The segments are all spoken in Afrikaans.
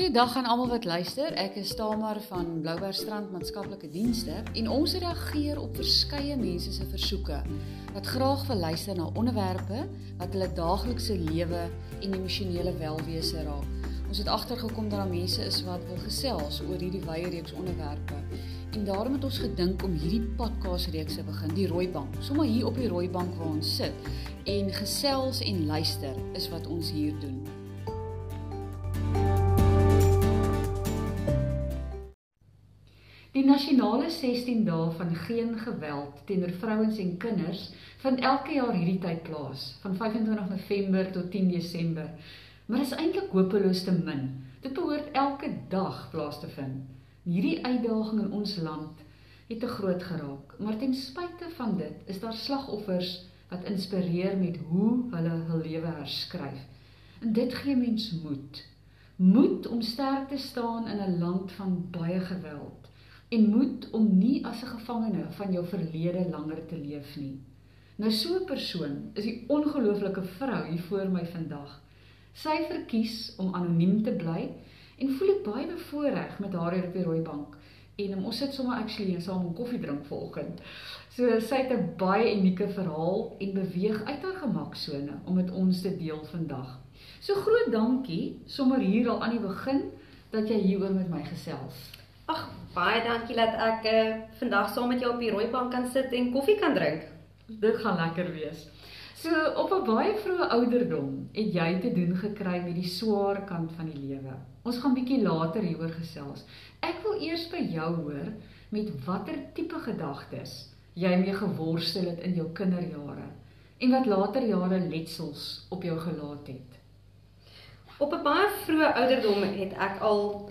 Goeiedag aan almal wat luister. Ek is Tamar van Bloubergstrand Maatskaplike Dienste en ons reageer op verskeie mense se versoeke wat graag wil luister na onderwerpe wat hulle daaglikse lewe en emosionele welwese raak. Ons het agtergekom dat daar mense is wat wil gesels oor hierdie wye reeks onderwerpe. En daarom het ons gedink om hierdie podcast reeks te begin, die rooi bank. Sommige hier op die rooi bank waar ons sit en gesels en luister is wat ons hier doen. Nasionale 16 dae van geen geweld teenoor vrouens en kinders vind elke jaar hierdie tyd plaas, van 25 November tot 10 Desember. Maar is eintlik hopeloos te min. Dit behoort elke dag plaas te vind. Hierdie uitdaging in ons land het te groot geraak, maar ten spyte van dit is daar slagoffers wat inspireer met hoe hulle hul lewe herskryf. En dit gee mens moed. Moed om sterk te staan in 'n land van baie geweld en moed om nie as 'n gevangene van jou verlede langer te leef nie. Nou so 'n persoon is die ongelooflike vrou hier voor my vandag. Sy verkies om anoniem te bly en voel ek baie bevoorreg met haar hier op die rooi bank. En ons sit sommer actually en saam 'n koffie drink vanoggend. So sy het 'n baie unieke verhaal en beweeg uit haar gemaksone om met ons te deel vandag. So groot dankie sommer hier al aan die begin dat jy hieroor met my gesels. Ag, baie dankie dat ek uh, vandag saam met jou op die rooi bank kan sit en koffie kan drink. Dit gaan lekker wees. So op 'n baie vroeë ouderdom het jy te doen gekry met die swaar kant van die lewe. Ons gaan bietjie later hieroor gesels. Ek wil eers by jou hoor met watter tipe gedagtes jy mee geworstel het in jou kinderjare en wat later jare letsels op jou gelaat het. Op 'n baie vroeë ouderdom het ek al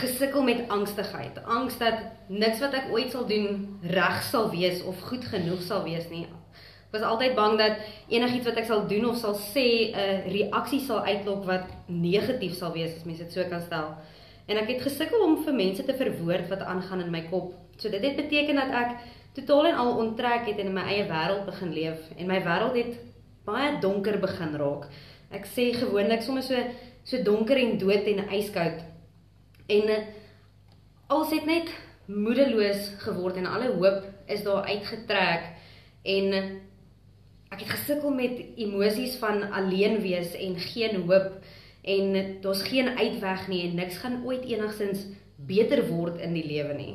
gesukkel met angstigheid. Angs dat niks wat ek ooit sal doen reg sal wees of goed genoeg sal wees nie. Ek was altyd bang dat enigiets wat ek sal doen of sal sê 'n reaksie sal uitlok wat negatief sal wees as mens dit so kan stel. En ek het gesukkel om vir mense te verwoord wat aangaan in my kop. So dit het beteken dat ek totaal en al onttrek het en in my eie wêreld begin leef en my wêreld het baie donker begin raak. Ek sê gewoonlik sommer so so donker en dood en yskoud En eh, als het net moedeloos geword en alle hoop is daar uitgetrek en eh, ek het gesukkel met emosies van alleen wees en geen hoop en eh, daar's geen uitweg nie en niks gaan ooit enigsins beter word in die lewe nie.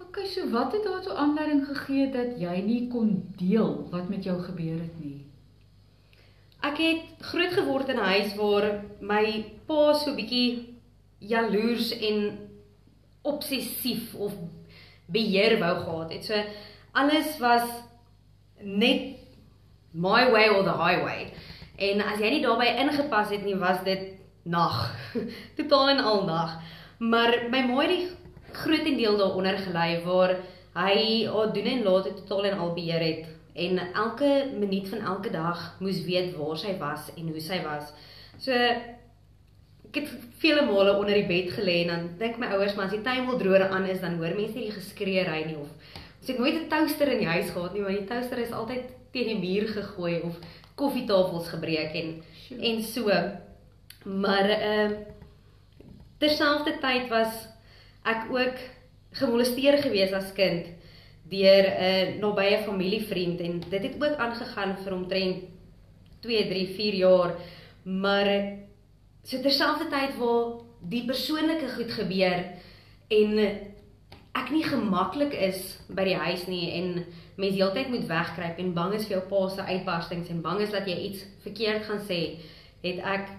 OK, so wat het daartoe aanleiding gegee dat jy nie kon deel wat met jou gebeur het nie? Ek het groot geword in 'n huis waar my pa so bietjie jaloers en obsessief of beheer wou gehad het. So alles was net my way or the highway. En as jy nie daarbey ingepas het nie, was dit nag. Totaal en al nag. Maar my ma het die grootendeel daaronder gelei waar hy al doen en laat het totaal en al beheer het en elke minuut van elke dag moes weet waar sy was en hoe sy was. So ek het vele male onder die bed gelê en dan dink my ouers maar as die tuimeldroër aan is dan hoor mense nie die geskreeery nie. Of ons het nooit 'n toaster in die huis gehad nie want die toaster is altyd teen die muur gegooi of koffietafels gebreek en sure. en so. Maar ehm uh, terselfdertyd was ek ook gemolesteer gewees as kind deur 'n uh, nabye familievriend en dit het ook aangegaan vir omtrent 2, 3, 4 jaar. Maar So terselfdertyd waar die persoonlike goed gebeur en ek nie gemaklik is by die huis nie en mens heeltyd moet wegkruip en bang is vir jou pa se uitbarstings en bang is dat jy iets verkeerd gaan sê, het ek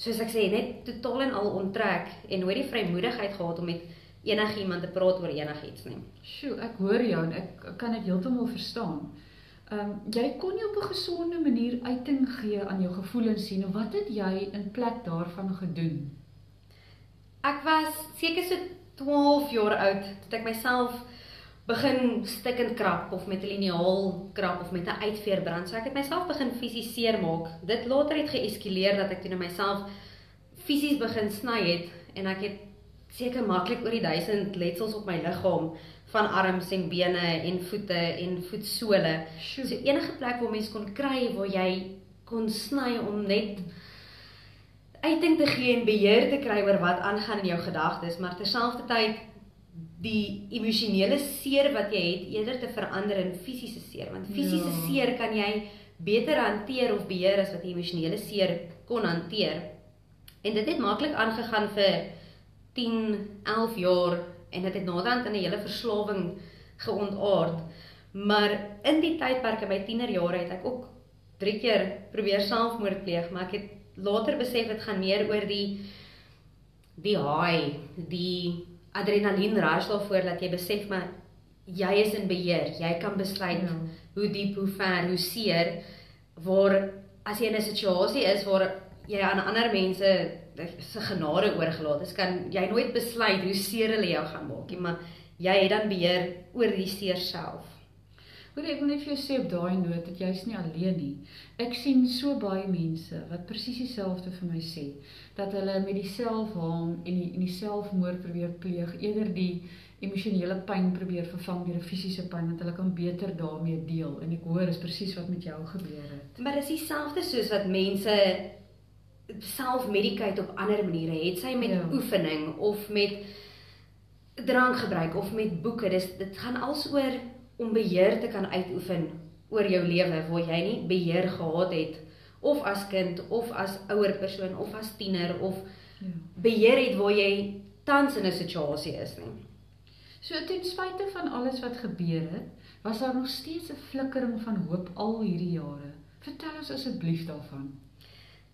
soos ek sê net totaal en al onttrek en nooit die vrymoedigheid gehad om met enigiemand te praat oor enigiets nie. Sjoe, ek hoor jou en ek kan dit heeltemal verstaan. Ehm um, jy kon nie op 'n gesonde manier uiting gee aan jou gevoelens sien of wat het jy in plek daarvan gedoen? Ek was seker so 12 jaar oud toe ek myself begin stik en krap of met 'n liniaal krap of met 'n uitveer brand. So ek het myself begin fisies seermaak. Dit later het geeskaleer dat ek toe na myself fisies begin sny het en ek het seker maklik oor die 1000 letsels op my liggaam van arms en bene en voete en voetsole. So enige plek waar mens kon kry waar jy kon sny om net uiting te gee en beheer te kry oor wat aangaan in jou gedagtes, maar terselfdertyd die emosionele seer wat jy het eerder te verander in fisiese seer, want fisiese ja. seer kan jy beter hanteer of beheer as wat jy emosionele seer kon hanteer. En dit het maklik aangegaan vir 10, 11 jaar en dit het naderhand in 'n hele verslawing geontaard. Maar in die tydperk in my tienerjare het ek ook drie keer probeer selfmoord pleeg, maar ek het later besef dit gaan meer oor die die high, die adrenalien rush daarvoor dat jy besef maar jy is in beheer. Jy kan besluit ja. hoe diep, hoe ver, hoe seer waar as jy in 'n situasie is waar jy aan ander mense se genade oorgelaat is, kan jy nooit besluit hoe seer hulle jou gaan maak nie, maar jy het dan beheer oor die seer self. Hoor ek wil net vir jou sê op daai noot dat jy's nie alleen nie. Ek sien so baie mense wat presies dieselfde vir my sê dat hulle met die selfhaam en die en die selfmoord probeer pleeg eerder die emosionele pyn probeer vervang deur 'n fisiese pyn want hulle kan beter daarmee deel en ek hoor is presies wat met jou gebeur het. Maar dis dieselfde soos wat mense self-medicate op ander maniere, het sy met ja. oefening of met drankgebruik of met boeke. Dis dit gaan alsoor om beheer te kan uitoefen oor jou lewe waar jy nie beheer gehad het of as kind of as ouer persoon of as tiener of ja. beheer het waar jy tans in 'n situasie is nie. So ten spyte van alles wat gebeur het, was daar nog steeds 'n flikkering van hoop al hierdie jare. Vertel ons asseblief daarvan.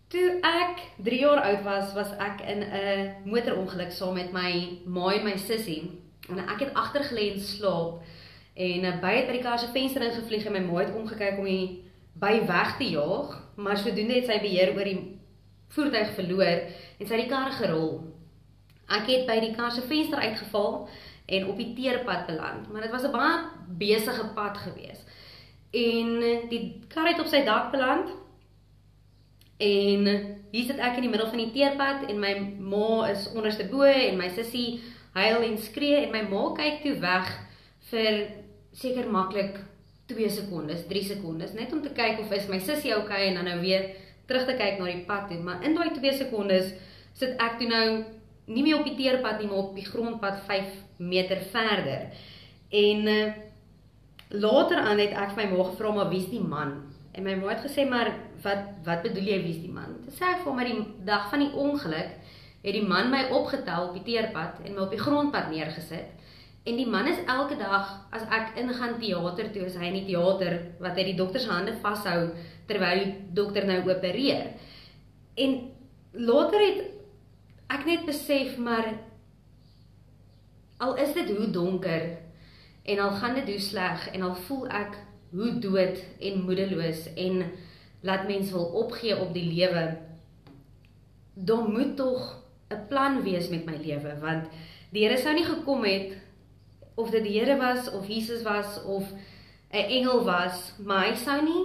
Toe ek 3 jaar oud was, was ek in 'n motorongeluk saam met my ma en my sussie. En ek het agtergelê en slaap en uh, by het by die kar se venster ingevlieg en my ma het omgekyk om die by weg te jaag, maar sodoende het sy beheer oor die voertuig verloor en sy die kar gerol. Ek het by die kar se venster uitgeval en op die teerpad beland, maar dit was 'n baie besige pad geweest. En uh, die kar het op sy dak beland En hier sit ek in die middel van die teerpad en my ma is onderste bo en my sussie huil en skree en my ma kyk toe weg vir seker maklik 2 sekondes, 3 sekondes net om te kyk of is my sussie okay en dan nou weer terug te kyk na die pad toe. Maar in daai 2 sekondes sit ek toe nou nie meer op die teerpad nie, maar op die grondpad 5 meter verder. En uh, later aan het ek vir my ma gevra maar wie's die man? En my ma het gesê maar wat wat bedoel jy wie's die man? Dit sê ek vir my die dag van die ongeluk het die man my opgetel op die teerpad en my op die grondpad neergesit. En die man is elke dag as ek ingaan teater toe, is hy in die teater wat hy die dokter se hande vashou terwyl die dokter nou opereer. En later het ek net besef maar al is dit hoe donker en al gaan dit hoe sleg en al voel ek hoe dood en moedeloos en laat mens wil opgee op die lewe. Dan moet tog 'n plan wees met my lewe want die Here sou nie gekom het of dit die Here was of Jesus was of 'n engel was, maar hy sou nie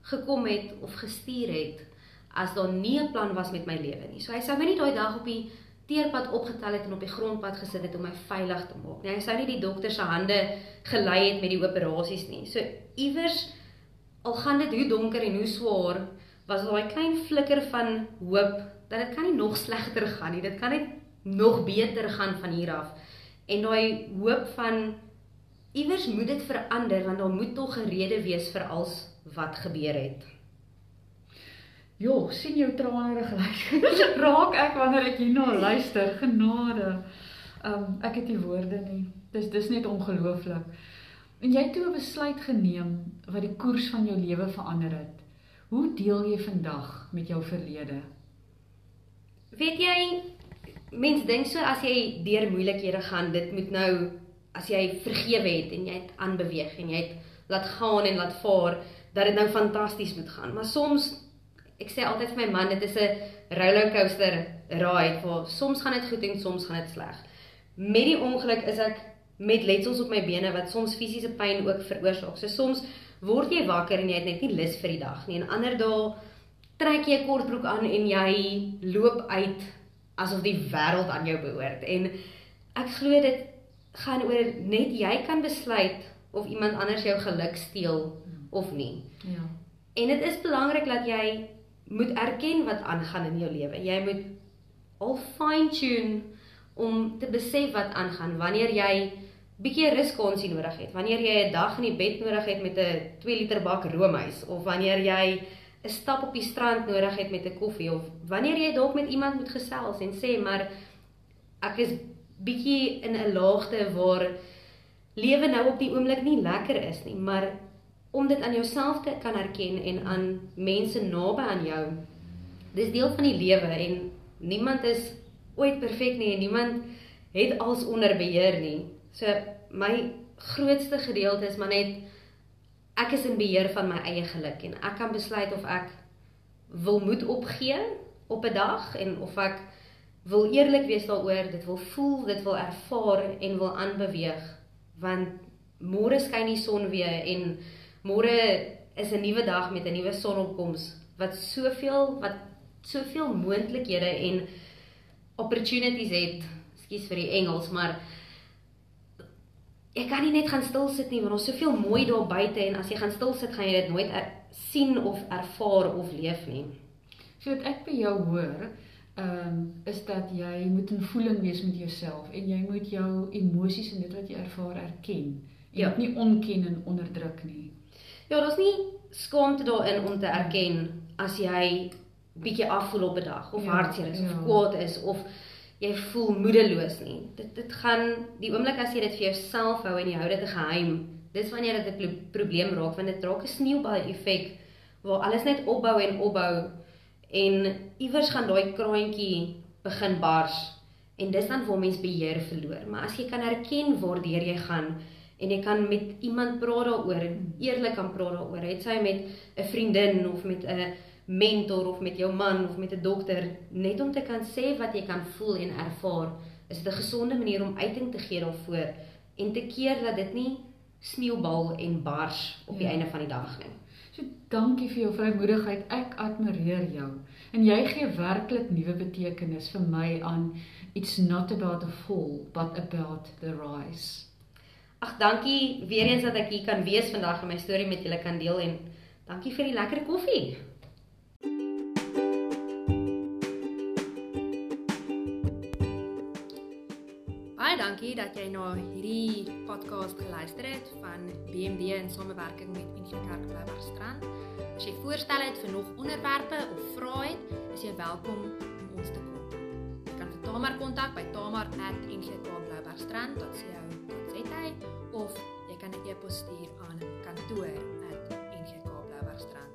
gekom het of gestuur het as daar nie 'n plan was met my lewe nie. So hy sou my nie daai dag op die teerpad opgetel het en op die grondpad gesit het om my veilig te maak nie. Hy sou nie die dokter se hande gelei het met die operasies nie. So iewers al gaan dit hoe donker en hoe swaar, was daai klein flikker van hoop dat dit kan nie nog slegter gaan nie. Dit kan net nog beter gaan van hier af. En daai hoop van iewers moet dit verander want daar moet tog 'n rede wees vir alles wat gebeur het. Jo, sien jou trane gelyk. Raak ek wanneer ek hierna luister. Genade. Um ek het nie woorde nie. Dis dis net ongelooflik. En jy het toe 'n besluit geneem wat die koers van jou lewe verander het. Hoe deel jy vandag met jou verlede? Weet jy, mens dink so as jy deur moeilikhede gaan, dit moet nou as jy vergewe het en jy het aanbeweeg en jy het laat gaan en laat vaar, dat dit nou fantasties moet gaan. Maar soms ek sê altyd vir my man, dit is 'n rollercoaster ride waar soms gaan dit goed en soms gaan dit sleg. Met die ongeluk is ek met letsels op my bene wat soms fisiese pyn ook veroorsaak. So soms word jy wakker en jy het net nie lus vir die dag nie. En ander dae trek jy 'n kortbroek aan en jy loop uit asof die wêreld aan jou behoort. En ek glo dit gaan oor net jy kan besluit of iemand anders jou geluk steel of nie. Ja. En dit is belangrik dat jy moet erken wat aangaan in jou lewe. Jy moet al fine tune om te besef wat aangaan wanneer jy bietjie ruskonsie nodig het. Wanneer jy 'n dag in die bed nodig het met 'n 2 liter bak roomys of wanneer jy 'n stap op die strand nodig het met 'n koffie of wanneer jy dalk met iemand moet gesels en sê maar ek is bietjie in 'n laagte waar lewe nou op die oomblik nie lekker is nie, maar om dit aan jouself te kan erken en aan mense naby aan jou. Dis deel van die lewe en niemand is ooit perfek nie en niemand het als onder beheer nie. So my grootste gedeelte is maar net ek is in beheer van my eie geluk en ek kan besluit of ek wil moed opgee op 'n dag en of ek wil eerlik wees daaroor, dit wil voel, dit wil ervaar en wil aanbeweeg want môre skyn die son weer en môre is 'n nuwe dag met 'n nuwe sonopkoms wat soveel wat soveel moontlikhede en opportunities het. Ekskuus vir die Engels, maar jy kan nie net gaan stil sit nie want ons soveel mooi daar buite en as jy gaan stil sit gaan jy dit nooit er, sien of ervaar of leef nie. So wat ek by jou hoor, ehm um, is dat jy moet in voeling wees met jouself en jy moet jou emosies en dit wat jy ervaar erken en ja. nie ontken en onderdruk nie. Ja, daar's nie skaamte daarin om te erken as jy bietjie afvoel op 'n dag of ja, hartseer is ja. of kwaad is of jy voel moedeloos nie. Dit dit gaan die oomblik as jy dit vir jouself hou en jy hou dit 'n geheim, dis wanneer dit 'n probleem raak want dit raak 'n sneeubal effek waar alles net opbou en opbou en iewers gaan daai kraantjie begin bars en dis dan waar mens beheer verloor. Maar as jy kan erken waardeur jy gaan en jy kan met iemand praat daaroor, eerlik kan praat daaroor, het sy met 'n vriendin of met 'n mentor of met jou man of met 'n dokter net om te kan sê wat jy kan voel en ervaar is dit 'n gesonde manier om uiting te gee daarvoor en te keer dat dit nie sneeubal en bars op die ja. einde van die dag nie. So dankie vir jou vrymoedigheid. Ek admireer jou. En jy gee werklik nuwe betekenis vir my aan it's not about the fall but about the rise. Ag dankie weer eens dat ek hier kan wees vandag en my storie met julle kan deel en dankie vir die lekker koffie. dankie dat jy na hierdie podcast geluister het van BMD in samewerking met Pieter Kerk Bloubergstrand. As jy voorstel het vir nog onderwerpe of vrae het, is jy welkom om ons te kontak. Jy kan vir Tamar kontak by tamar@ngkbloubergstrand.co.za kry of jy kan 'n e-pos stuur aan kantoor@ngkbloubergstrand